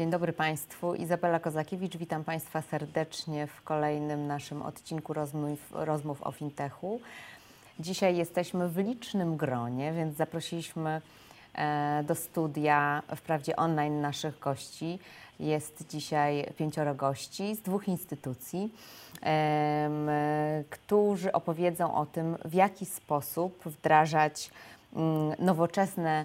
Dzień dobry Państwu. Izabela Kozakiewicz, witam Państwa serdecznie w kolejnym naszym odcinku rozmów, rozmów o fintechu. Dzisiaj jesteśmy w licznym gronie, więc zaprosiliśmy e, do studia, wprawdzie online, naszych gości. Jest dzisiaj pięcioro gości z dwóch instytucji, którzy opowiedzą o tym, w jaki sposób wdrażać mm, nowoczesne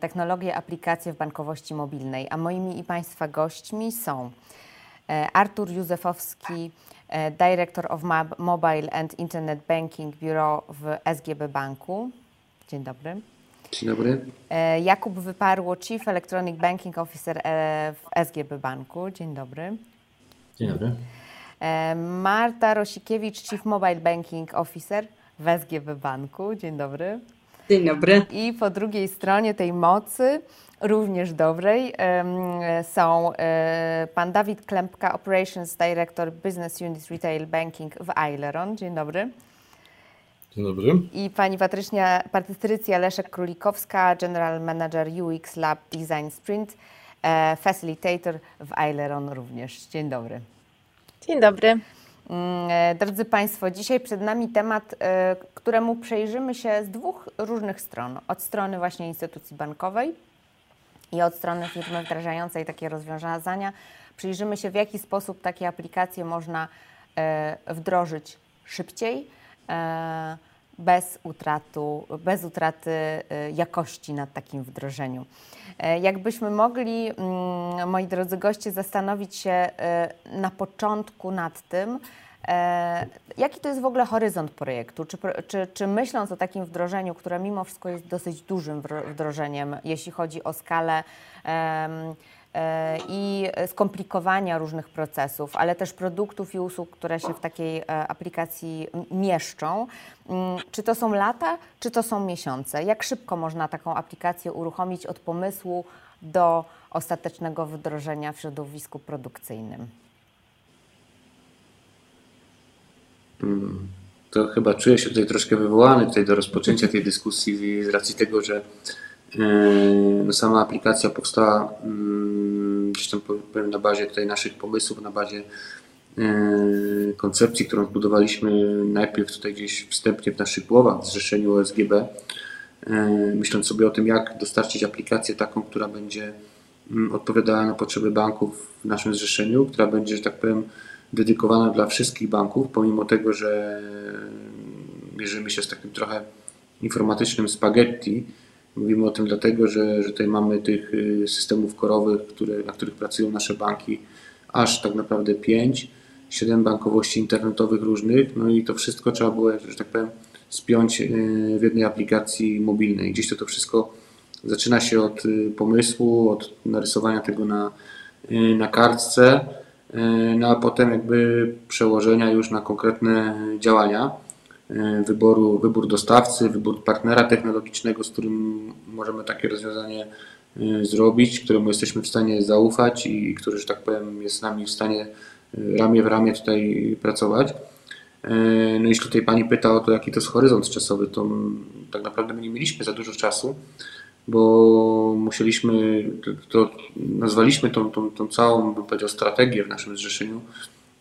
technologie, aplikacje w bankowości mobilnej. A moimi i Państwa gośćmi są e, Artur Józefowski, e, Director of Mobile and Internet Banking Bureau w SGB Banku. Dzień dobry. Dzień dobry. E, Jakub Wyparło, Chief Electronic Banking Officer w SGB Banku. Dzień dobry. Dzień dobry. Marta Rosikiewicz, Chief Mobile Banking Officer w SGB Banku. Dzień dobry. Dzień dobry. I po drugiej stronie tej mocy, również dobrej, są e, pan Dawid Klempka, Operations Director Business Unit Retail Banking w Aileron. Dzień dobry. Dzień dobry. I pani Patrycja, Patrycja Leszek-Królikowska, General Manager UX Lab Design Sprint, e, Facilitator w Aileron również. Dzień dobry. Dzień dobry. Mm, e, Drodzy Państwo, dzisiaj przed nami temat, e, któremu przejrzymy się z dwóch różnych stron. Od strony właśnie instytucji bankowej i od strony firmy wdrażającej takie rozwiązania. Przyjrzymy się, w jaki sposób takie aplikacje można e, wdrożyć szybciej, bez, utratu, bez utraty e, jakości nad takim wdrożeniu. E, Jakbyśmy mogli, mm, moi drodzy goście, zastanowić się e, na początku nad tym, jaki to jest w ogóle horyzont projektu? Czy, czy, czy myśląc o takim wdrożeniu, które mimo wszystko jest dosyć dużym wdro- wdrożeniem, jeśli chodzi o skalę e, i skomplikowania różnych procesów, ale też produktów i usług, które się w takiej e, aplikacji mieszczą. Mm, Czy to są lata, czy to są miesiące? Jak szybko można taką aplikację uruchomić od pomysłu do ostatecznego wdrożenia w środowisku produkcyjnym? To chyba czuję się tutaj troszkę wywołany tutaj do rozpoczęcia tej dyskusji z racji tego, że e, no sama aplikacja powstała mm, gdzieś tam powiem na bazie tutaj naszych pomysłów, na bazie e, koncepcji, którą zbudowaliśmy najpierw tutaj gdzieś wstępnie w naszych głowach w zrzeszeniu OSGB, e, myśląc sobie o tym, jak dostarczyć aplikację taką, która będzie mm, odpowiadała na potrzeby banków w naszym zrzeszeniu, która będzie, że tak powiem, dedykowana dla wszystkich banków, pomimo tego, że mierzymy się z takim trochę informatycznym spaghetti. Mówimy o tym dlatego, że, że tutaj mamy tych y, systemów korowych, które, na których pracują nasze banki, aż tak naprawdę pięć, siedem bankowości internetowych różnych, no i to wszystko trzeba było, że tak powiem, spiąć y, w jednej aplikacji mobilnej. Gdzieś to to wszystko zaczyna się od y, pomysłu, od narysowania tego na, na kartce, no a potem jakby przełożenia już na konkretne działania y, wyboru, wybór dostawcy, wybór partnera technologicznego, z którym możemy takie rozwiązanie y, zrobić, któremu jesteśmy w stanie zaufać i który, że tak powiem, jest z nami w stanie ramię w ramię tutaj pracować. E, No jeśli tutaj Pani pyta o to, jaki to jest horyzont czasowy, to tak naprawdę my nie mieliśmy za dużo czasu, bo musieliśmy, to, nazwaliśmy tą, tą, tą całą, bym powiedział, strategię w naszym zrzeszeniu,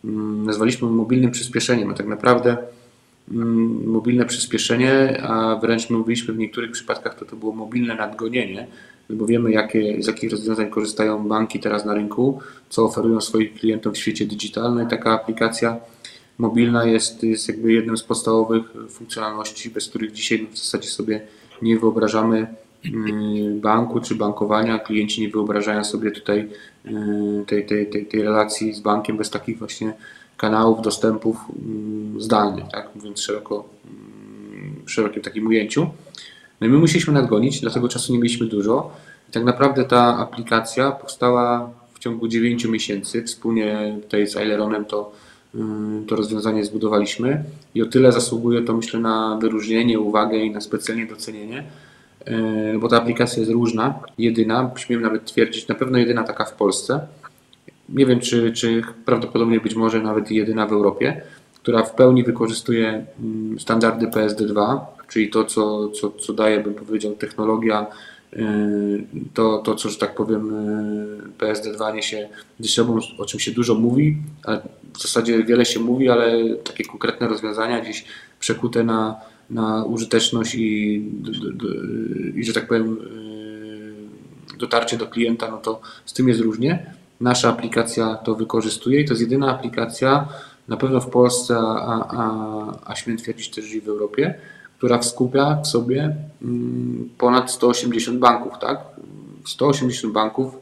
mm, nazwaliśmy mobilnym przyspieszeniem, a tak naprawdę mm, mobilne przyspieszenie, a wręcz my mówiliśmy w niektórych przypadkach to to było mobilne nadgonienie, bo wiemy jakie, z jakich rozwiązań korzystają banki teraz na rynku, co oferują swoim klientom w świecie digitalnym. Taka aplikacja mobilna jest, jest jakby jedną z podstawowych funkcjonalności, bez których dzisiaj w zasadzie sobie nie wyobrażamy banku czy bankowania. Klienci nie wyobrażają sobie tutaj y, tej, tej, tej, tej relacji z bankiem bez takich właśnie kanałów dostępów mm, zdalnych, tak mówiąc szeroko, mm, w szerokim takim ujęciu. No i my musieliśmy nadgonić, dlatego czasu nie mieliśmy dużo. I tak naprawdę ta aplikacja powstała w ciągu 9 miesięcy. Wspólnie tutaj z Aileronem to, y, to rozwiązanie zbudowaliśmy i o tyle zasługuje to myślę na wyróżnienie, uwagę i na specjalnie docenienie, bo ta aplikacja jest różna, jedyna, śmiem nawet twierdzić, na pewno jedyna taka w Polsce. Nie wiem, czy, czy prawdopodobnie być może nawet jedyna w Europie, która w pełni wykorzystuje mm, standardy PSD2, czyli to, co, co, co daje, bym powiedział, technologia to, to co, że tak powiem, PSD2 niesie ze sobą, o czym się dużo mówi, ale w zasadzie wiele się mówi, ale takie konkretne rozwiązania gdzieś przekute na, na użyteczność i, i, że tak powiem, dotarcie do klienta, no to z tym jest różnie. Nasza aplikacja to wykorzystuje i to jest jedyna aplikacja, na pewno w Polsce, a, a, a śmiem twierdzić też i w Europie, która skupia w sobie mm, ponad 180 banków, tak? 180 banków,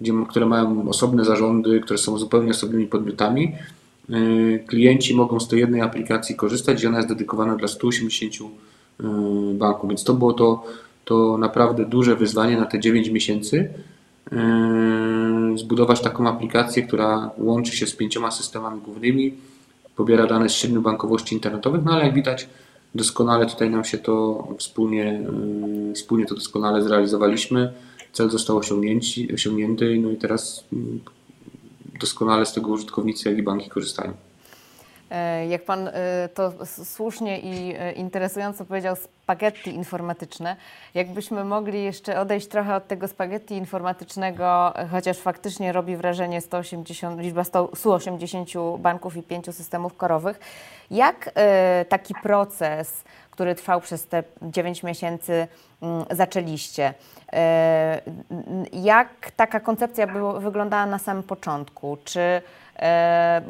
gdzie, które mają osobne zarządy, które są zupełnie osobnymi podmiotami. Y, klienci mogą z tej jednej aplikacji korzystać i ona jest dedykowana dla 180 y, banków, więc to było to, to naprawdę duże wyzwanie na te 9 miesięcy. Y, zbudować taką aplikację, która łączy się z pięcioma systemami głównymi, pobiera dane z siedmiu bankowości internetowych, no ale jak widać, doskonale tutaj nam się to wspólnie, wspólnie to doskonale zrealizowaliśmy. Cel został osiągnięty, osiągnięty no i teraz mm, doskonale z tego użytkownicy, jak i banki korzystają. E, jak Pan e, to słusznie i e, interesująco powiedział, spaghetti informatyczne. Jakbyśmy mogli jeszcze odejść trochę od tego spaghetti informatycznego, chociaż faktycznie robi wrażenie 180, liczba 180 banków i 5 systemów korowych. Jak taki proces, który trwał przez te 9 miesięcy, mm, zaczęliście? Jak taka koncepcja wyglądała na samym początku? Czy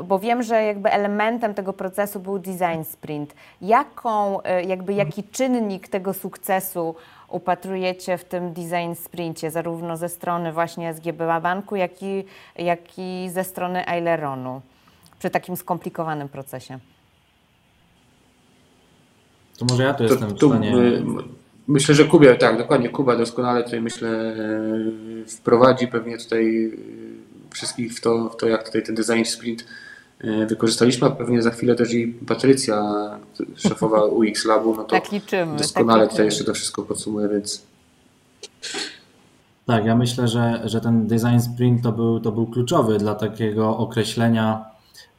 bo wiem, że jakby elementem tego procesu był design sprint. Jaką, e, jakby jaki czynnik tego sukcesu upatrujecie w tym design sprincie, zarówno ze strony właśnie SGB Banku, jak i, jak i ze strony Aileronu przy takim skomplikowanym procesie? To może ja tu to, jestem w stanie... Myślę, że Kubia, tak, dokładnie, Kuba doskonale tutaj myślę e, wprowadzi pewnie tutaj wszystkich w to, w to, jak tutaj ten design sprint e, wykorzystaliśmy, a pewnie za chwilę też i Patrycja, szefowa UX Labu, no to tak liczymy, doskonale tak tutaj jeszcze to wszystko podsumuje, więc... Tak, ja myślę, że, że ten design sprint to był, to był kluczowy dla takiego określenia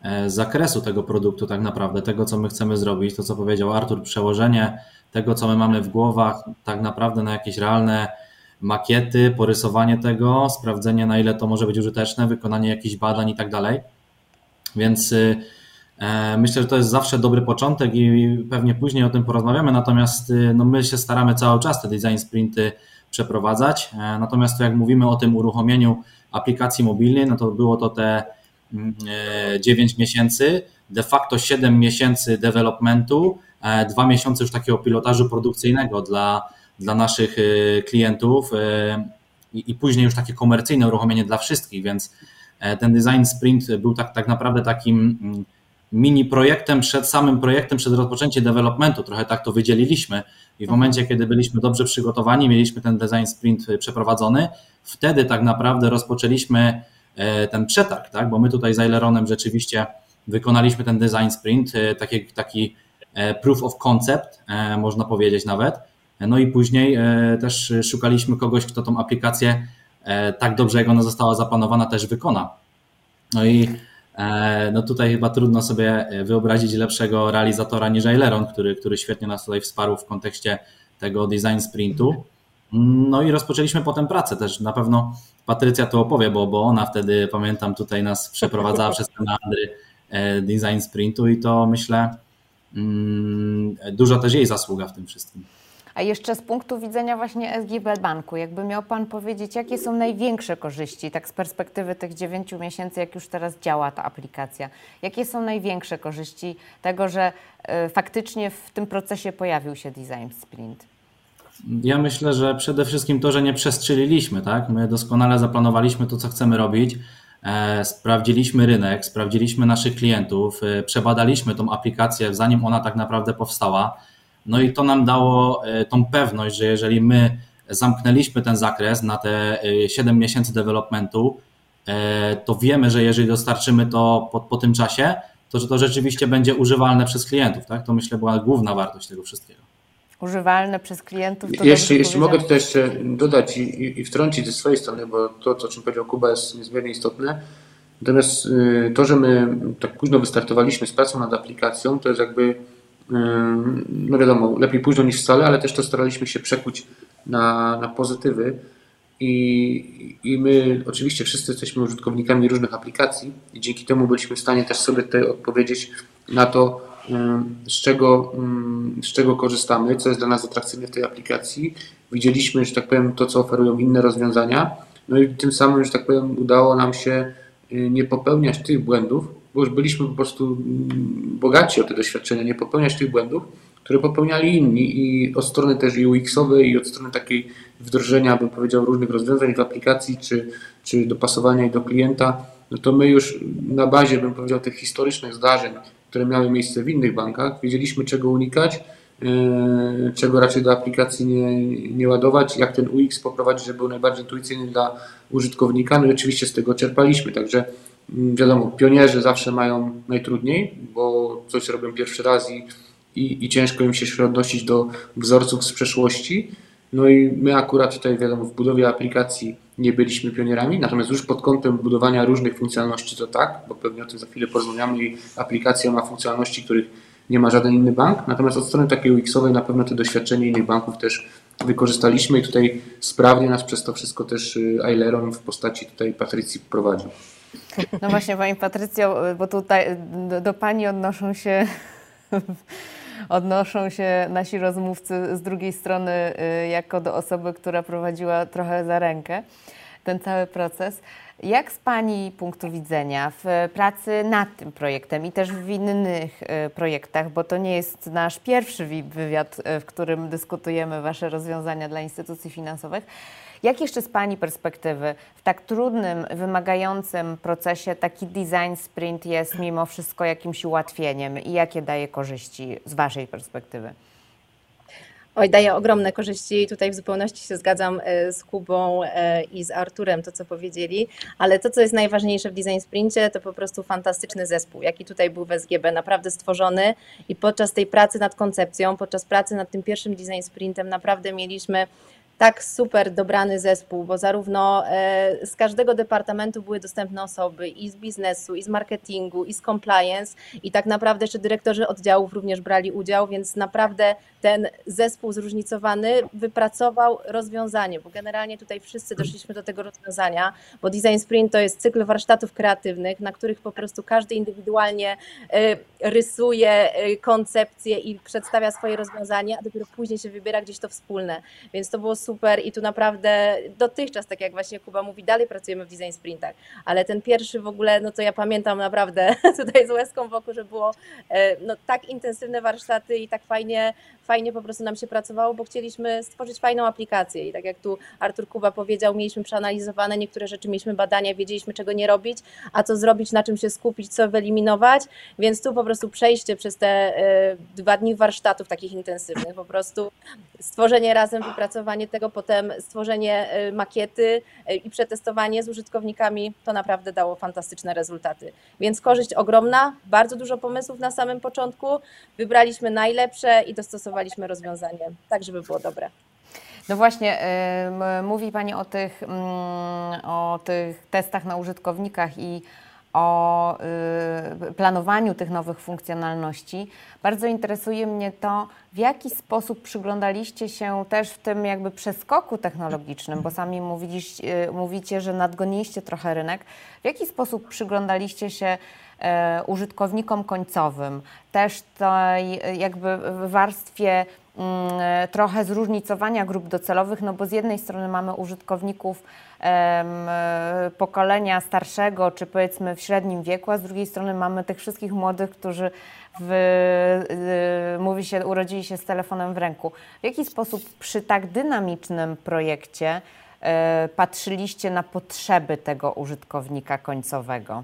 e, zakresu tego produktu tak naprawdę, tego co my chcemy zrobić, to co powiedział Artur, przełożenie tego co my mamy w głowach tak naprawdę na jakieś realne makiety, porysowanie tego, sprawdzenie na ile to może być użyteczne, wykonanie jakichś badań i tak dalej. Więc y, e, myślę, że to jest zawsze dobry początek i pewnie później o tym porozmawiamy, natomiast y, no my się staramy cały czas te design sprinty przeprowadzać. E, natomiast to jak mówimy o tym uruchomieniu aplikacji mobilnej, no to było to te 9 mm, e, miesięcy, de facto 7 miesięcy developmentu, 2 miesiące już takiego pilotażu produkcyjnego dla dla naszych y, klientów y, i, później już takie komercyjne uruchomienie dla wszystkich, więc e, ten design sprint był tak, tak naprawdę takim mm, mini projektem przed samym projektem, przed rozpoczęciem developmentu, trochę tak to wydzieliliśmy i w momencie, kiedy byliśmy dobrze przygotowani, mieliśmy ten design sprint przeprowadzony, wtedy tak naprawdę rozpoczęliśmy e, ten przetarg, tak? bo my tutaj z Aileronem rzeczywiście wykonaliśmy ten design sprint, taki, taki e, proof of concept, można powiedzieć nawet, no i później e, też szukaliśmy kogoś, kto tą aplikację e, tak dobrze, jak ona została zaplanowana, też wykona. No i e, no tutaj chyba trudno sobie wyobrazić lepszego realizatora niż Aileron, który, który świetnie nas tutaj wsparł w kontekście tego design sprintu. No i rozpoczęliśmy potem pracę też. Na pewno Patrycja to opowie, bo, bo ona wtedy, pamiętam, tutaj nas przeprowadzała przez ten meandry design sprintu i to myślę, mm, dużo też jej zasługa w tym wszystkim. A jeszcze z punktu widzenia właśnie SGB Banku, jakby miał Pan powiedzieć, jakie są największe korzyści, tak z perspektywy tych dziewięciu miesięcy, jak już teraz działa ta aplikacja, jakie są największe korzyści tego, że y, faktycznie w tym procesie pojawił się design sprint? Ja myślę, że przede wszystkim to, że nie przestrzeliliśmy, tak? My doskonale zaplanowaliśmy to, co chcemy robić, e, sprawdziliśmy rynek, sprawdziliśmy naszych klientów, e, przebadaliśmy tą aplikację, zanim ona tak naprawdę powstała no i to nam dało e, tą pewność, że jeżeli my zamknęliśmy ten zakres na te 7 e, miesięcy developmentu, e, to wiemy, że jeżeli dostarczymy to po, po tym czasie, to że to rzeczywiście będzie używalne przez klientów. Tak? To myślę była główna wartość tego wszystkiego. Używalne przez klientów. To jeśli, jeśli mogę tutaj jeszcze dodać i, i wtrącić ze swojej strony, bo to, o czym powiedział Kuba, jest niezmiernie istotne. Natomiast y, to, że my tak późno wystartowaliśmy z pracą nad aplikacją, to jest jakby no wiadomo, lepiej późno niż wcale, ale też to staraliśmy się przekuć na, na pozytywy. I, I my oczywiście wszyscy jesteśmy użytkownikami różnych aplikacji i dzięki temu byliśmy w stanie też sobie odpowiedzieć na to, z czego, z czego korzystamy, co jest dla nas atrakcyjne w tej aplikacji. Widzieliśmy, że tak powiem, to, co oferują inne rozwiązania, no i tym samym, że tak powiem, udało nam się y, nie popełniać tych błędów, bo już byliśmy po prostu mm, bogaci o te doświadczenia, nie popełniać tych błędów, które popełniali inni i od strony też UX-owej i od strony takiej wdrożenia, bym powiedział, różnych rozwiązań w aplikacji czy, czy dopasowania do klienta, no to my już na bazie, bym powiedział, tych historycznych zdarzeń, które miały miejsce w innych bankach, wiedzieliśmy czego unikać, yy, czego raczej do aplikacji nie, nie ładować, jak ten UX poprowadzić, żeby był najbardziej intuicyjny dla użytkownika. No i oczywiście z tego czerpaliśmy, także wiadomo, pionierzy zawsze mają najtrudniej, bo coś robią pierwszy raz i, i, i ciężko im się odnosić do wzorców z przeszłości. No i my akurat tutaj, wiadomo, w budowie aplikacji nie byliśmy pionierami, natomiast już pod kątem budowania różnych funkcjonalności to tak, bo pewnie o tym za chwilę porozmawiamy i aplikacja ma funkcjonalności, których nie ma żaden inny bank, natomiast od strony takiej UX-owej na pewno te doświadczenie innych banków też wykorzystaliśmy i tutaj sprawnie nas przez to wszystko też y, Aileron w postaci tutaj Patrycji prowadził. No właśnie Pani Patrycjo, bo tutaj do, do Pani odnoszą się odnoszą się nasi rozmówcy z drugiej strony y, jako do osoby, która prowadziła trochę za rękę ten cały proces. Jak z Pani punktu widzenia w pracy nad tym projektem i też w innych y, projektach, bo to nie jest nasz pierwszy wywiad, y, w którym dyskutujemy Wasze rozwiązania dla instytucji finansowych, jak jeszcze z Pani perspektywy w tak trudnym, wymagającym procesie taki design sprint jest mimo wszystko jakimś ułatwieniem i jakie daje korzyści z Waszej perspektywy? Oj, daje ogromne korzyści. Tutaj w zupełności się zgadzam e, z Kubą e, i z Arturem, to co powiedzieli, ale to, co jest najważniejsze w Design Sprincie, to po prostu fantastyczny zespół, jaki tutaj był w SGB, naprawdę stworzony i podczas tej pracy nad koncepcją, podczas pracy nad tym pierwszym Design Sprintem naprawdę mieliśmy tak super dobrany zespół, bo zarówno e, z każdego departamentu były dostępne osoby i z biznesu, i z marketingu, i z compliance, i tak naprawdę jeszcze dyrektorzy oddziałów również brali udział, więc naprawdę ten zespół zróżnicowany wypracował rozwiązanie, bo generalnie tutaj wszyscy doszliśmy do tego rozwiązania, bo Design Sprint to jest cykl warsztatów kreatywnych, na których po prostu każdy indywidualnie e, rysuje e, koncepcję i przedstawia swoje rozwiązanie, a dopiero później się wybiera gdzieś to wspólne. Więc to było super i tu naprawdę dotychczas, tak jak właśnie Kuba mówi, dalej pracujemy w design sprintach, ale ten pierwszy w ogóle, no to ja pamiętam naprawdę tutaj z łezką wokół, że było e, no, tak intensywne warsztaty i tak fajnie, fajnie po prostu nam się pracowało, bo chcieliśmy stworzyć fajną aplikację. I tak jak tu Artur Kuba powiedział, mieliśmy przeanalizowane niektóre rzeczy, mieliśmy badania, wiedzieliśmy czego nie robić, a co zrobić, na czym się skupić, co wyeliminować, więc tu po prostu przejście przez te e, dwa dni warsztatów takich intensywnych, po prostu stworzenie razem, wypracowanie tego, potem stworzenie e, makiety e, i przetestowanie z użytkownikami, to naprawdę dało fantastyczne rezultaty. Więc korzyść ogromna, bardzo dużo pomysłów na samym początku, wybraliśmy najlepsze i dostosowaliśmy rozwiązanie tak, żeby było dobre. No właśnie, mówi Pani o tych, mm, o tych testach na użytkownikach i o y, planowaniu tych nowych funkcjonalności. Bardzo interesuje mnie to, w jaki sposób przyglądaliście się też w tym jakby przeskoku technologicznym, bo sami mówiliście, y, mówicie, że nadgoniliście trochę rynek. W jaki sposób przyglądaliście się użytkownikom końcowym, też tej jakby w warstwie mm, trochę zróżnicowania grup docelowych, no bo z jednej strony mamy użytkowników pokolenia starszego, czy powiedzmy w średnim wieku, a z drugiej strony mamy tych wszystkich młodych, którzy w, mówi się, urodzili się z telefonem w ręku. W jaki sposób przy tak dynamicznym projekcie e, patrzyliście na potrzeby tego użytkownika końcowego?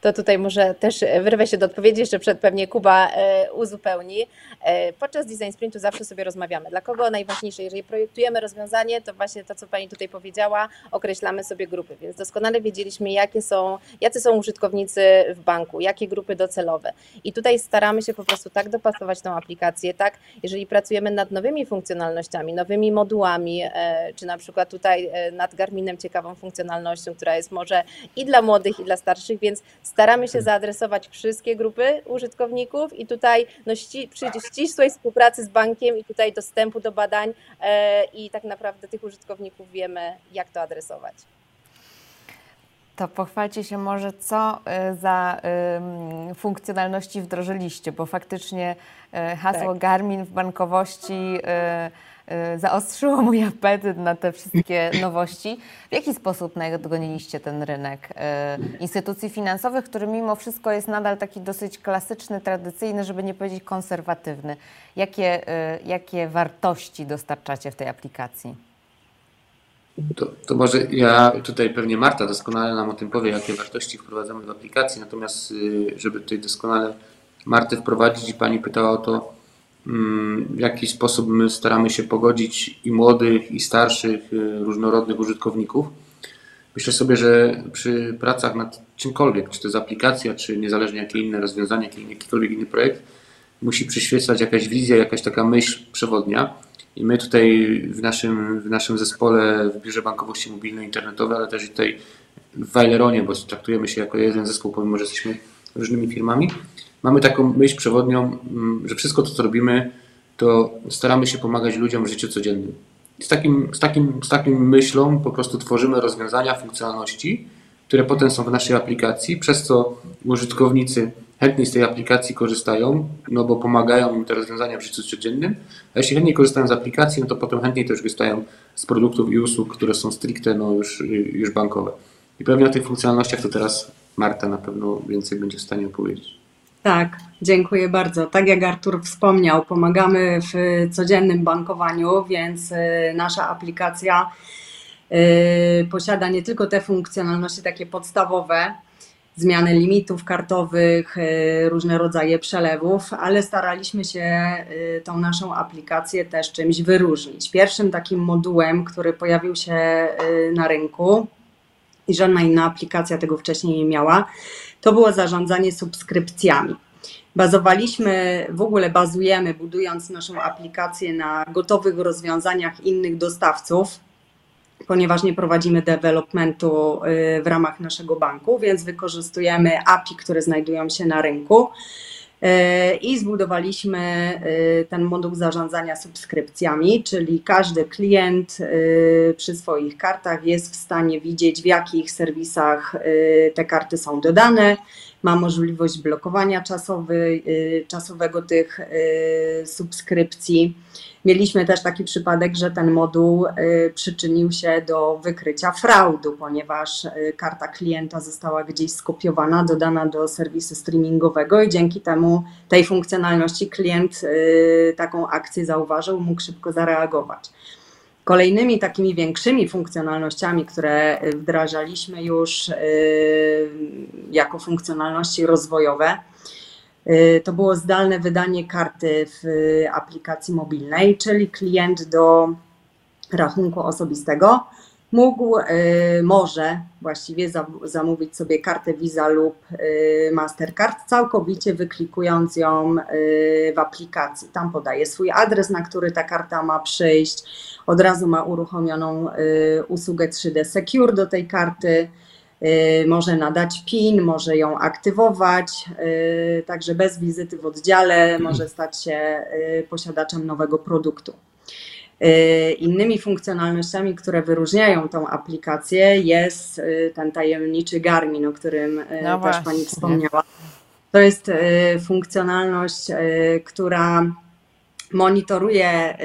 To tutaj może też wyrwę się do odpowiedzi, jeszcze przed pewnie Kuba e, uzupełni. E, podczas design sprintu zawsze sobie rozmawiamy. Dla kogo najważniejsze? Jeżeli projektujemy rozwiązanie, to właśnie to, co Pani tutaj powiedziała, określamy sobie grupy, więc doskonale wiedzieliśmy, jakie są, jacy są użytkownicy w banku, jakie grupy docelowe. I tutaj staramy się po prostu tak dopasować tą aplikację, tak, jeżeli pracujemy nad nowymi funkcjonalnościami, nowymi modułami, e, czy na przykład tutaj nad Garminem ciekawą funkcjonalnością, która jest może i dla młodych, i dla starszych, więc Staramy się zaadresować wszystkie grupy użytkowników i tutaj no, ści, przy ścisłej współpracy z bankiem i tutaj dostępu do badań e, i tak naprawdę tych użytkowników wiemy, jak to adresować. To pochwalcie się może, co y, za y, funkcjonalności wdrożyliście, bo faktycznie y, hasło tak. Garmin w bankowości zaostrzyło mój apetyt na te wszystkie nowości. W jaki sposób nadgoniliście ten rynek instytucji finansowych, który mimo wszystko jest nadal taki dosyć klasyczny, tradycyjny, żeby nie powiedzieć konserwatywny? Jakie, jakie wartości dostarczacie w tej aplikacji? To, to, może ja tutaj pewnie Marta doskonale nam o tym powie, jakie wartości wprowadzamy w aplikacji. Natomiast, y, żeby tutaj doskonale Martę wprowadzić i pani pytała o to, w jaki sposób my staramy się pogodzić i młodych, i starszych, y, różnorodnych użytkowników. Myślę sobie, że przy pracach nad czymkolwiek, czy to jest aplikacja, czy niezależnie jakie inne rozwiązanie, jakikolwiek inny projekt, musi przyświecać jakaś wizja, jakaś taka myśl przewodnia i my tutaj w naszym, w naszym zespole w Biurze Bankowości Mobilnej Internetowej, ale też i tutaj w Weileronie, bo traktujemy się jako jeden zespół, pomimo że jesteśmy różnymi firmami, mamy taką myśl przewodnią, mm, że wszystko to, co robimy, to staramy się pomagać ludziom w życiu codziennym. Z takim, z, takim, z takim myślą po prostu tworzymy rozwiązania, funkcjonalności, które potem są w naszej aplikacji, przez co użytkownicy chętniej z tej aplikacji korzystają, no bo pomagają im te rozwiązania w życiu codziennym, a jeśli chętniej korzystają z aplikacji, no to potem chętniej też korzystają z produktów i usług, które są stricte no już, już bankowe. I pewnie o tych funkcjonalnościach to teraz Marta na pewno więcej będzie w stanie opowiedzieć. Tak, dziękuję bardzo. Tak jak Artur wspomniał, pomagamy w codziennym bankowaniu, więc y, nasza aplikacja y, posiada nie tylko te funkcjonalności takie podstawowe, zmiany limitów kartowych, y, różne rodzaje przelewów, ale staraliśmy się tą naszą aplikację też czymś wyróżnić. Pierwszym takim modułem, który pojawił się na rynku i żadna inna aplikacja tego wcześniej nie miała, to było zarządzanie subskrypcjami. Bazowaliśmy, w ogóle bazujemy, budując naszą aplikację na gotowych rozwiązaniach innych dostawców, ponieważ nie prowadzimy developmentu y, w ramach naszego banku, więc wykorzystujemy API, które znajdują się na rynku. Y, I zbudowaliśmy y, ten moduł zarządzania subskrypcjami, czyli każdy klient przy swoich kartach jest w stanie widzieć, w jakich serwisach te karty są dodane, ma możliwość blokowania czasowy, czasowego tych subskrypcji Mieliśmy też taki przypadek, że ten moduł y, przyczynił się do wykrycia fraudu, ponieważ y, karta klienta została gdzieś skopiowana, dodana do serwisu streamingowego i dzięki temu tej funkcjonalności klient y, taką akcję zauważył, mógł szybko zareagować. Kolejnymi takimi większymi funkcjonalnościami, które wdrażaliśmy już jako funkcjonalności rozwojowe, to było zdalne wydanie karty w aplikacji mobilnej, czyli klient do rachunku osobistego mógł, y, może właściwie zamówić sobie kartę Visa lub y, Mastercard całkowicie wyklikując ją w aplikacji. Tam podaje swój adres, na który ta karta ma przyjść. Od razu ma uruchomioną usługę 3D Secure do tej karty Y, może nadać PIN, może ją aktywować, y, także bez wizyty w oddziale może stać się y, posiadaczem nowego produktu. Innymi funkcjonalnościami, które wyróżniają tą aplikację, jest ten tajemniczy Garmin, o którym no też Pani wspomniała. To jest funkcjonalność, która monitoruje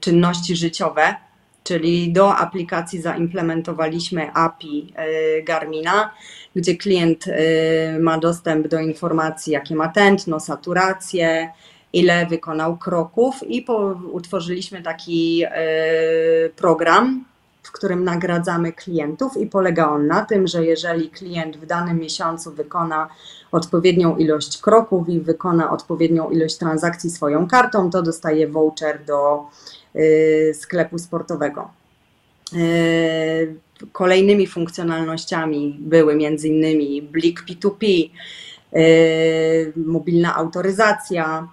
czynności życiowe czyli do aplikacji zaimplementowaliśmy API e, Garmina, gdzie klient e, ma dostęp do informacji, jakie ma tętno, saturację, ile wykonał kroków i utworzyliśmy taki e, program, w którym nagradzamy klientów i polega on na tym, że jeżeli klient w danym miesiącu wykona odpowiednią ilość kroków i wykona odpowiednią ilość transakcji swoją kartą, to dostaje voucher do Y, sklepu sportowego. Y, kolejnymi funkcjonalnościami były m.in. Blik P2P, y, mobilna autoryzacja,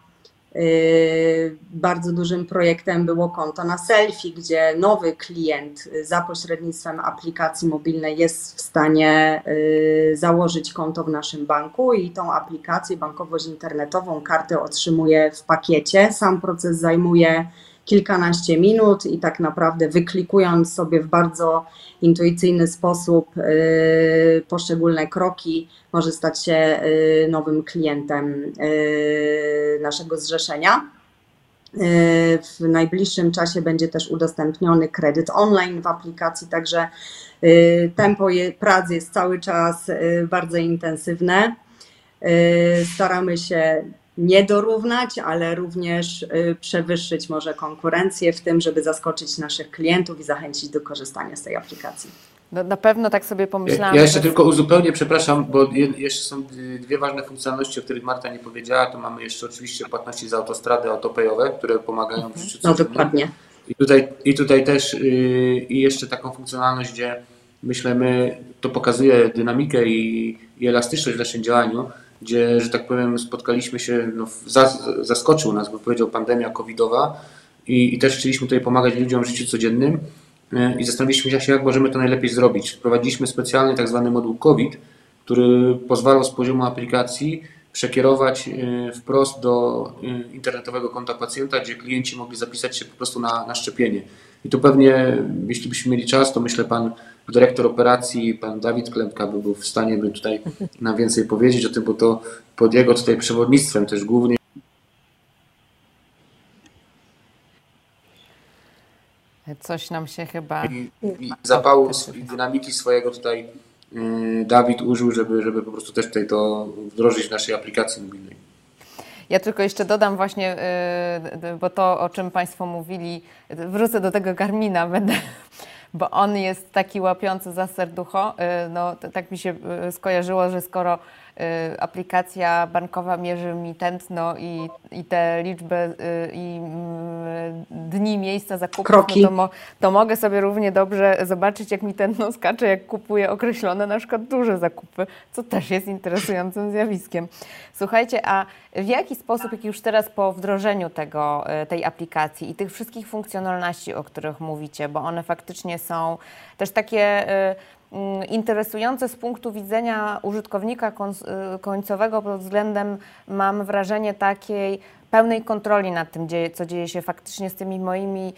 bardzo dużym projektem było konto na selfie, gdzie nowy klient za pośrednictwem aplikacji mobilnej jest w stanie y, założyć konto w naszym banku i tą aplikację, bankowość internetową, kartę otrzymuje w pakiecie. Sam proces zajmuje kilkanaście minut i tak naprawdę wyklikując sobie w bardzo intuicyjny sposób y, poszczególne kroki, może stać się y, nowym klientem y, naszego zrzeszenia. W najbliższym czasie będzie też udostępniony kredyt online w aplikacji, także tempo pracy jest cały czas bardzo intensywne. Staramy się nie dorównać, ale również y, przewyższyć może konkurencję w tym, żeby zaskoczyć naszych klientów i zachęcić do korzystania z tej aplikacji. No, na pewno tak sobie pomyślałam. Ja jeszcze tylko uzupełnię, przepraszam, bo jeszcze są dwie ważne funkcjonalności, o których Marta nie powiedziała. To mamy jeszcze oczywiście płatności za autostrady autopayowe, które pomagają mhm. w życiu No dokładnie. I tutaj, I tutaj też yy, i jeszcze taką funkcjonalność, gdzie myślę, my to pokazuje dynamikę i, i elastyczność w naszym działaniu gdzie, że tak powiem, spotkaliśmy się, no, zaskoczył nas, bo powiedział pandemia covidowa i, i też chcieliśmy tutaj pomagać ludziom w życiu codziennym e, i zastanowiliśmy się, jak możemy to najlepiej zrobić. Wprowadziliśmy specjalny tak zwany moduł COVID, który pozwalał z poziomu aplikacji przekierować e, wprost do e, internetowego konta pacjenta, gdzie klienci mogli zapisać się po prostu na, na szczepienie. I tu pewnie, jeśli byśmy mieli czas, to myślę pan dyrektor operacji, pan Dawid Klempka by był w stanie by tutaj nam więcej powiedzieć o tym, bo to pod jego tutaj przewodnictwem też głównie Coś nam się chyba. I, i zapału i dynamiki swojego tutaj y, Dawid użył, żeby, żeby po prostu też tutaj to wdrożyć w naszej aplikacji mobilnej. Ja tylko jeszcze dodam właśnie, y, bo to o czym Państwo mówili, wrócę do tego Garmina, będę bo on jest taki łapiący za serducho. Y, no, tak mi się y, skojarzyło, że skoro y, aplikacja bankowa mierzy mi tętno i, i te liczby i mm, dni, miejsca zakupów, no to, mo, to, mogę sobie równie dobrze zobaczyć, jak mi tętno skacze, jak kupuję określone na przykład duże zakupy, co też jest interesującym zjawiskiem. Słuchajcie, a w jaki sposób, jak już teraz po wdrożeniu tego, tej aplikacji i tych wszystkich funkcjonalności, o których mówicie, bo one faktycznie są też takie y, mm, interesujące z punktu widzenia użytkownika y, końcowego pod względem, mam wrażenie, takiej pełnej kontroli nad tym, co dzieje się faktycznie z tymi moimi,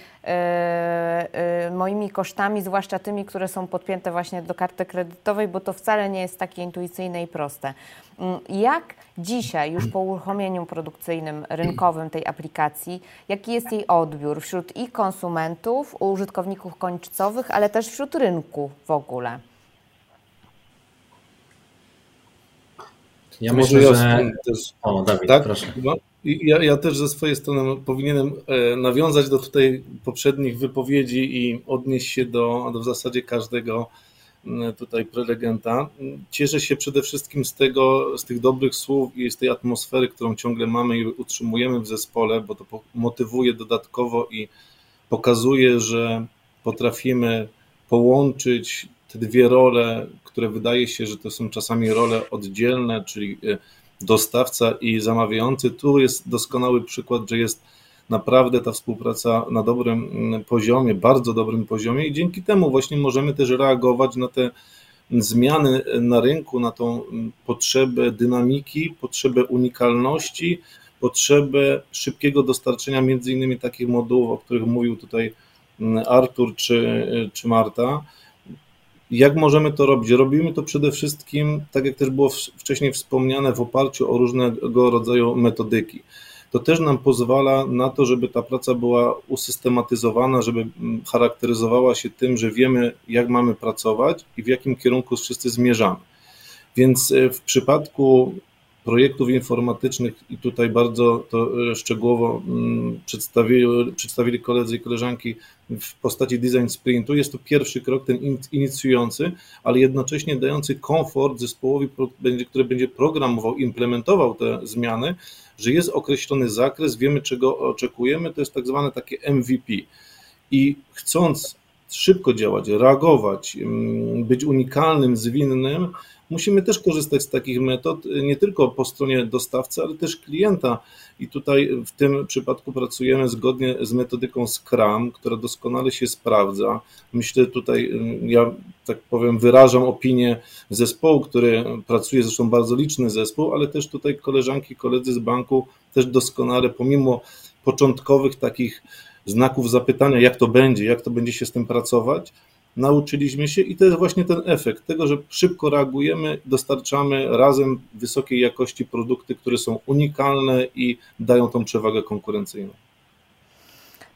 yy, moimi kosztami, zwłaszcza tymi, które są podpięte właśnie do karty kredytowej, bo to wcale nie jest takie intuicyjne i proste. Mm, jak dzisiaj, już po uruchomieniu produkcyjnym, rynkowym tej aplikacji, jaki jest jej odbiór wśród i konsumentów, użytkowników końcowych, ale też wśród rynku w ogóle? Ja myślę, że... O, Dawid, tak? proszę. Ja, ja też ze swojej strony powinienem e, nawiązać do tutaj poprzednich wypowiedzi i odnieść się do, do w zasadzie każdego tutaj prelegenta. Cieszę się przede wszystkim z tego, z tych dobrych słów i z tej atmosfery, którą ciągle mamy i utrzymujemy w zespole, bo to motywuje dodatkowo i pokazuje, że potrafimy połączyć te dwie role, które wydaje się, że to są czasami role oddzielne, czyli e, dostawca i zamawiający. Tu jest doskonały przykład, że jest naprawdę ta współpraca na dobrym mm, poziomie, bardzo dobrym poziomie i dzięki temu właśnie możemy też reagować na te zmiany na rynku, na tą mm, potrzebę dynamiki, potrzebę unikalności, potrzebę szybkiego dostarczenia między innymi takich modułów, o których mówił tutaj mm, Artur czy, czy Marta. Jak możemy to robić? Robimy to przede wszystkim, tak jak też było wcześniej wspomniane, w oparciu o różnego rodzaju metodyki. To też nam pozwala na to, żeby ta praca była usystematyzowana, żeby mm, charakteryzowała się tym, że wiemy, jak mamy pracować i w jakim kierunku wszyscy zmierzamy. Więc e, w przypadku projektów informatycznych i tutaj bardzo to e, szczegółowo mm, przedstawili, przedstawili koledzy i koleżanki w postaci design sprintu. Jest to pierwszy krok, ten inicjujący, ale jednocześnie dający komfort zespołowi, który będzie programował, implementował te zmiany, że jest określony zakres, wiemy czego oczekujemy, to jest tak zwane takie MVP. I chcąc szybko działać, reagować, mm, być unikalnym, zwinnym, musimy też korzystać z takich metod, nie tylko po stronie dostawcy, ale też klienta. I tutaj w tym przypadku pracujemy zgodnie z metodyką Scrum, która doskonale się sprawdza. Myślę tutaj, ja tak powiem, wyrażam opinię zespołu, który pracuje, zresztą bardzo liczny zespół, ale też tutaj koleżanki, koledzy z banku też doskonale, pomimo początkowych takich znaków zapytania, jak to będzie, jak to będzie się z tym pracować, nauczyliśmy się i to jest właśnie ten efekt tego, że szybko reagujemy, dostarczamy razem wysokiej jakości produkty, które są unikalne i dają tą przewagę konkurencyjną.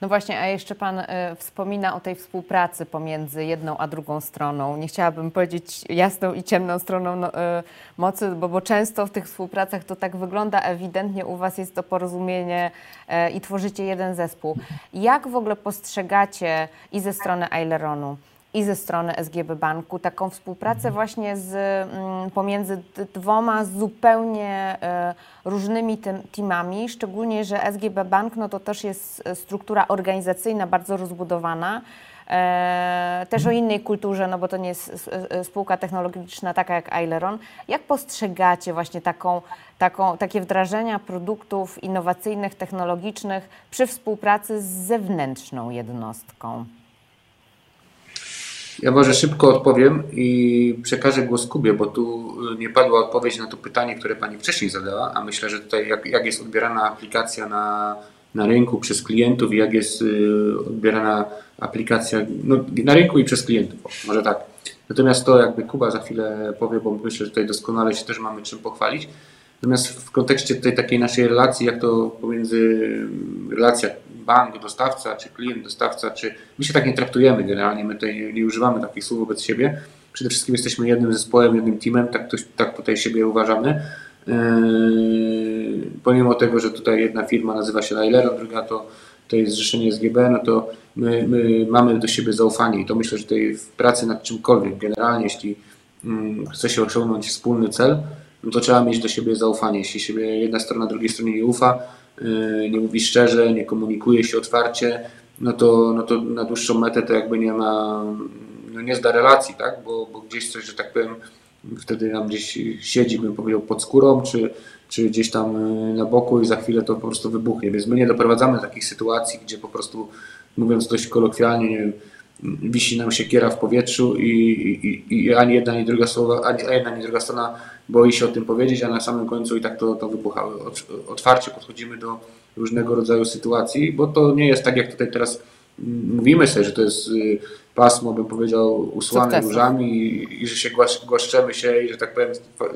No właśnie, a jeszcze Pan y, wspomina o tej współpracy pomiędzy jedną a drugą stroną. Nie chciałabym powiedzieć jasną i ciemną stroną no, y, mocy, bo, bo często w tych współpracach to tak wygląda. Ewidentnie u Was jest to porozumienie y, i tworzycie jeden zespół. Jak w ogóle postrzegacie i ze strony Aileronu, i ze strony SGB Banku taką współpracę właśnie z, mm, pomiędzy dwoma zupełnie e, różnymi teamami, szczególnie, że SGB Bank no to też jest struktura organizacyjna bardzo rozbudowana, e, też o innej kulturze, no bo to nie jest spółka technologiczna taka jak Aileron. Jak postrzegacie właśnie taką, taką, takie wdrażania produktów innowacyjnych, technologicznych przy współpracy z zewnętrzną jednostką? Ja może szybko odpowiem i przekażę głos Kubie, bo tu nie padła odpowiedź na to pytanie, które Pani wcześniej zadała, a myślę, że tutaj jak, jak jest odbierana aplikacja na, na rynku przez klientów i jak jest y, odbierana aplikacja no, na rynku i przez klientów, może tak. Natomiast to jakby Kuba za chwilę powie, bo myślę, że tutaj doskonale się też mamy czym pochwalić. Natomiast w kontekście tej takiej naszej relacji, jak to pomiędzy relacja bank, dostawca, czy klient, dostawca, czy my się tak nie traktujemy generalnie, my tutaj nie używamy takich słów wobec siebie. Przede wszystkim jesteśmy jednym zespołem, jednym teamem, tak, tak tutaj siebie uważamy. Yy, pomimo tego, że tutaj jedna firma nazywa się Nailero, druga to, to jest zrzeszenie SGB, no to my, my mamy do siebie zaufanie i to myślę, że tutaj w pracy nad czymkolwiek, generalnie jeśli mm, chce się osiągnąć wspólny cel, no to trzeba mieć do siebie zaufanie. Jeśli siebie jedna strona drugiej stronie nie ufa, nie mówi szczerze, nie komunikuje się otwarcie, no to, no to na dłuższą metę to jakby nie ma, no nie zda relacji, tak? Bo, bo gdzieś coś, że tak powiem, wtedy nam gdzieś siedzi, bym powiedział, pod skórą, czy, czy gdzieś tam yy, na boku i za chwilę to po prostu wybuchnie. Więc my nie doprowadzamy do takich sytuacji, gdzie po prostu, mówiąc dość kolokwialnie, nie wiem, wisi nam siekiera w powietrzu i, i, i ani jedna, ani druga, słowa, ani jedna, ani druga strona boi się o tym powiedzieć, a na samym końcu i tak to, to wybucha. Otwarcie podchodzimy do różnego rodzaju sytuacji, bo to nie jest tak, jak tutaj teraz mówimy sobie, że to jest y, pasmo, bym powiedział, usłane różami i, i, że się głaszczemy się i że tak powiem,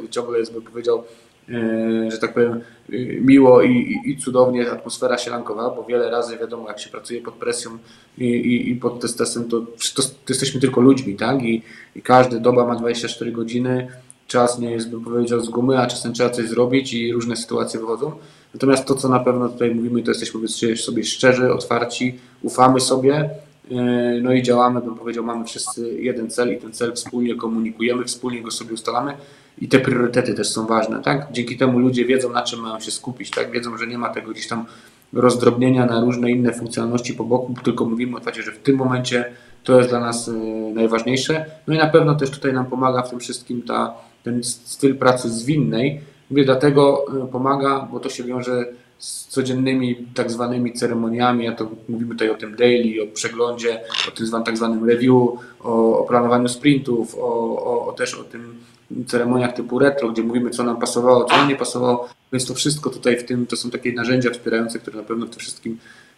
ciągle jest, bym powiedział, E, że tak powiem, y, miło i, i, cudownie atmosfera sielankowa, bo wiele razy wiadomo, jak się pracuje pod presją i, i, pod testem, to, to, to, jesteśmy tylko ludźmi, tak? I, I każdy doba ma 24 godziny, czas nie jest, bym powiedział, z gumy, a czasem trzeba coś zrobić i różne sytuacje wychodzą. Natomiast to, co na pewno tutaj mówimy, to jesteśmy sobie szczerzy, otwarci, ufamy sobie, e, no i działamy, bym powiedział, mamy wszyscy jeden cel i ten cel wspólnie komunikujemy, wspólnie go sobie ustalamy i te priorytety też są ważne, tak? Dzięki temu ludzie wiedzą, na czym mają się skupić, tak? Wiedzą, że nie ma tego gdzieś tam rozdrobnienia na różne inne funkcjonalności po boku, tylko mówimy o fakcie, że w tym momencie to jest dla nas y, najważniejsze. No i na pewno też tutaj nam pomaga w tym wszystkim ta, ten styl pracy zwinnej. Mówię dlatego y, pomaga, bo to się wiąże z codziennymi tak zwanymi ceremoniami, a to mówimy tutaj o tym daily, o przeglądzie, o tym tak zwanym review, o, o planowaniu sprintów, o, o, o też o tym ceremoniach typu retro, gdzie mówimy, co nam pasowało, co nam nie pasowało, więc to wszystko tutaj w tym, to są takie narzędzia wspierające, które na pewno w tym wszystkim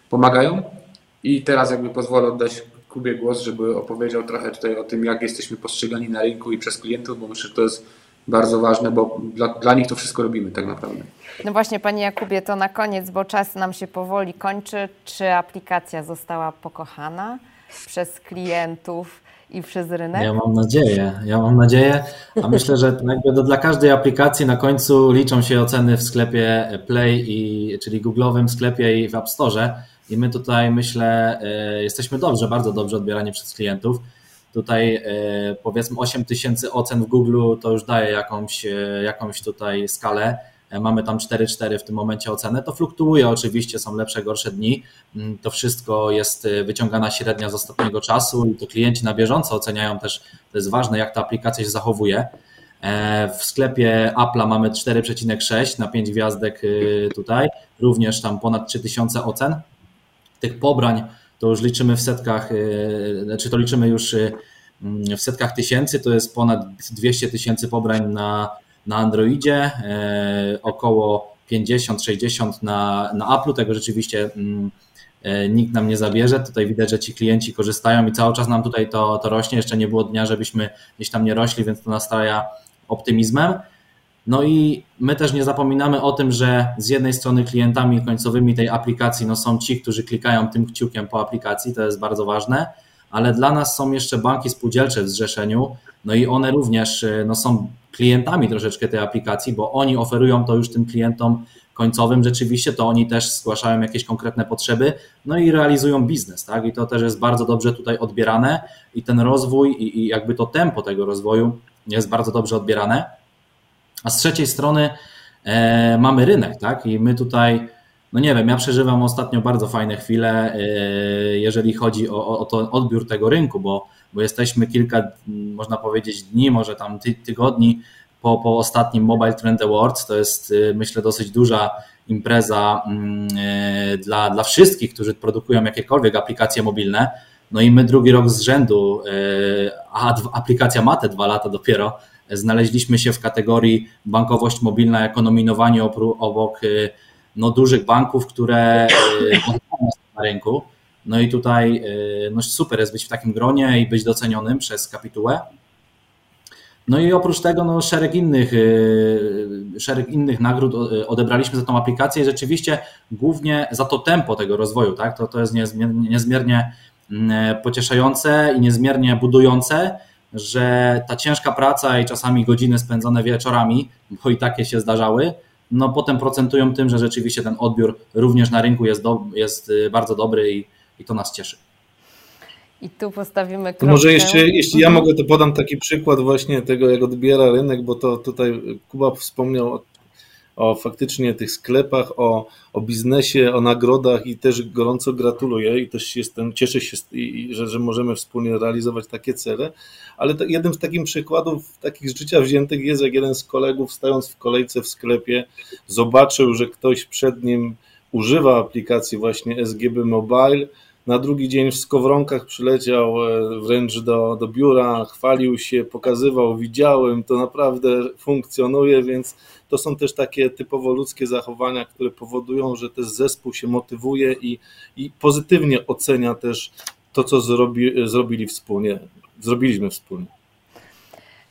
pomagają. I teraz jakby pozwolę oddać Kubie głos, żeby opowiedział trochę tutaj o tym, jak jesteśmy postrzegani na rynku i przez klientów, bo myślę, że to jest bardzo ważne, bo dla, dla nich to wszystko robimy tak naprawdę. No właśnie, Panie Jakubie, to na koniec, bo czas nam się powoli kończy. Czy aplikacja została pokochana przez klientów? i przez rynek? Ja mam nadzieję, ja mam nadzieję, a myślę, że jakby dla każdej aplikacji na końcu liczą się oceny w sklepie Play, i, czyli Google'owym sklepie i w App Store i my tutaj myślę e, jesteśmy dobrze, bardzo dobrze odbierani przez klientów. Tutaj e, powiedzmy 8 tysięcy ocen w Google to już daje jakąś, e, jakąś tutaj skalę mamy tam 4-4 w tym momencie ocenę. To fluktuuje oczywiście, są lepsze, gorsze dni. Mm, to wszystko jest wyciągana średnia z ostatniego czasu i to klienci na bieżąco oceniają też, to jest ważne, jak ta aplikacja się zachowuje. W sklepie Apple'a mamy 4,6 na 5 gwiazdek tutaj, również tam ponad 3000 ocen. Tych pobrań to już liczymy w setkach, znaczy to liczymy już mm, w setkach tysięcy, to jest ponad 200 tysięcy pobrań na, na Androidzie, około 50-60 na, na Apple'u, tego rzeczywiście mm, E, nikt nam nie zabierze. Tutaj widać, że ci klienci korzystają i cały czas nam tutaj to, to rośnie. Jeszcze nie było dnia, żebyśmy gdzieś tam nie rośli, więc to nastraja optymizmem. No i my też nie zapominamy o tym, że z jednej strony klientami końcowymi tej aplikacji no są ci, którzy klikają tym kciukiem po aplikacji, to jest bardzo ważne, ale dla nas są jeszcze banki spółdzielcze w zrzeszeniu, no i one również e, no są klientami troszeczkę tej aplikacji, bo oni oferują to już tym klientom końcowym rzeczywiście, to oni też zgłaszają jakieś konkretne potrzeby, no i realizują biznes, tak? I to też jest bardzo dobrze tutaj odbierane i ten rozwój i, i jakby to tempo tego rozwoju jest bardzo dobrze odbierane. A z trzeciej strony e, mamy rynek, tak? I my tutaj, no nie wiem, ja przeżywam ostatnio bardzo fajne chwile, e, jeżeli chodzi o, o to odbiór tego rynku, bo, bo jesteśmy kilka, można powiedzieć, dni, może tam ty, tygodni po, po ostatnim Mobile Trend Awards. To jest y, myślę dosyć duża impreza mm, y, dla, dla wszystkich, którzy produkują jakiekolwiek aplikacje mobilne. No i my drugi rok z rzędu, y, a aplikacja ma te dwa lata dopiero, znaleźliśmy się w kategorii bankowość mobilna jako nominowani obok no, dużych banków, które na rynku. No i tutaj no, super jest być w takim gronie i być docenionym przez kapitułę. No i oprócz tego no, szereg, innych, y, szereg innych nagród odebraliśmy za tą aplikację i rzeczywiście głównie za to tempo tego rozwoju. Tak? To, to jest niezmiernie, niezmiernie mm, pocieszające i niezmiernie budujące, że ta ciężka praca i czasami godziny spędzone wieczorami, bo i takie się zdarzały, no potem procentują tym, że rzeczywiście ten odbiór również na rynku jest, do, jest y, bardzo dobry i, i to nas cieszy. I tu postawimy kropkę. Może jeszcze, jeśli ja mogę, to podam taki przykład właśnie tego, jak odbiera rynek, bo to tutaj Kuba wspomniał o, faktycznie tych sklepach, o, o biznesie, o nagrodach i też gorąco gratuluję i też jestem, cieszę się, że, że możemy wspólnie realizować takie cele, ale to, jednym z takich przykładów takich z życia wziętych jest, jak jeden z kolegów stając w kolejce w sklepie zobaczył, że ktoś przed nim używa aplikacji właśnie SGB Mobile, na drugi dzień w skowronkach przyleciał e, wręcz do, do biura, chwalił się, pokazywał, widziałem, to naprawdę funkcjonuje, więc to są też takie typowo ludzkie zachowania, które powodują, że też zespół się motywuje i, i pozytywnie ocenia też to, co zrobi, zrobili wspólnie, zrobiliśmy wspólnie.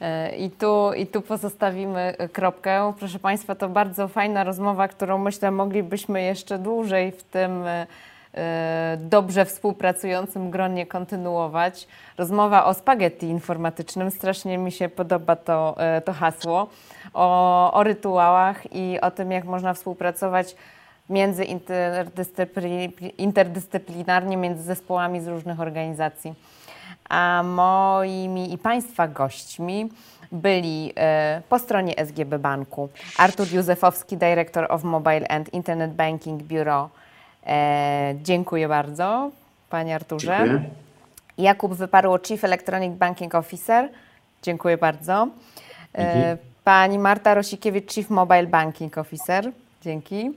E, I tu, I tu pozostawimy kropkę. Proszę Państwa, to bardzo fajna rozmowa, którą myślę moglibyśmy jeszcze dłużej w tym e, E, dobrze współpracującym gronie kontynuować. Rozmowa o spaghetti informatycznym, strasznie mi się podoba to, e, to hasło, o, o rytuałach i o tym, jak można współpracować między interdyscyplinarnie, między zespołami z różnych organizacji. A moimi i Państwa gośćmi byli e, po stronie SGB Banku Artur Józefowski, Director of Mobile and Internet Banking Bureau E, dziękuję bardzo, Panie Arturze. Dziękuję. Jakub Wyparło, Chief Electronic Banking Officer. Dziękuję bardzo. E, pani Marta Rosikiewicz, Chief Mobile Banking Officer. Dzięki.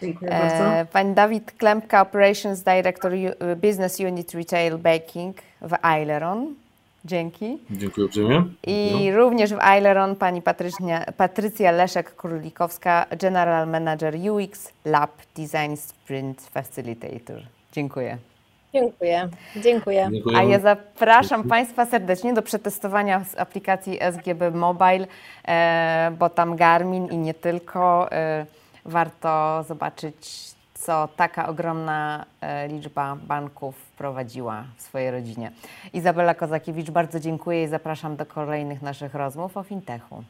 Dziękuję e, bardzo. Pani Dawid Klempka, Operations Director Business Unit Retail Banking w Aileron. Dzięki. Dziękuję uprzejmie. I no. również w Aileron pani Patrycja, Patrycja Leszek-Królikowska, General Manager UX Lab Design Sprint Facilitator. Dziękuję. Dziękuję. Dziękuję. A ja zapraszam Państwa serdecznie do przetestowania aplikacji SGB Mobile, e, bo tam Garmin i nie tylko. E, warto zobaczyć co taka ogromna e, liczba banków wprowadziła w swojej rodzinie. Izabela Kozakiewicz, bardzo dziękuję i zapraszam do kolejnych naszych rozmów o fintechu.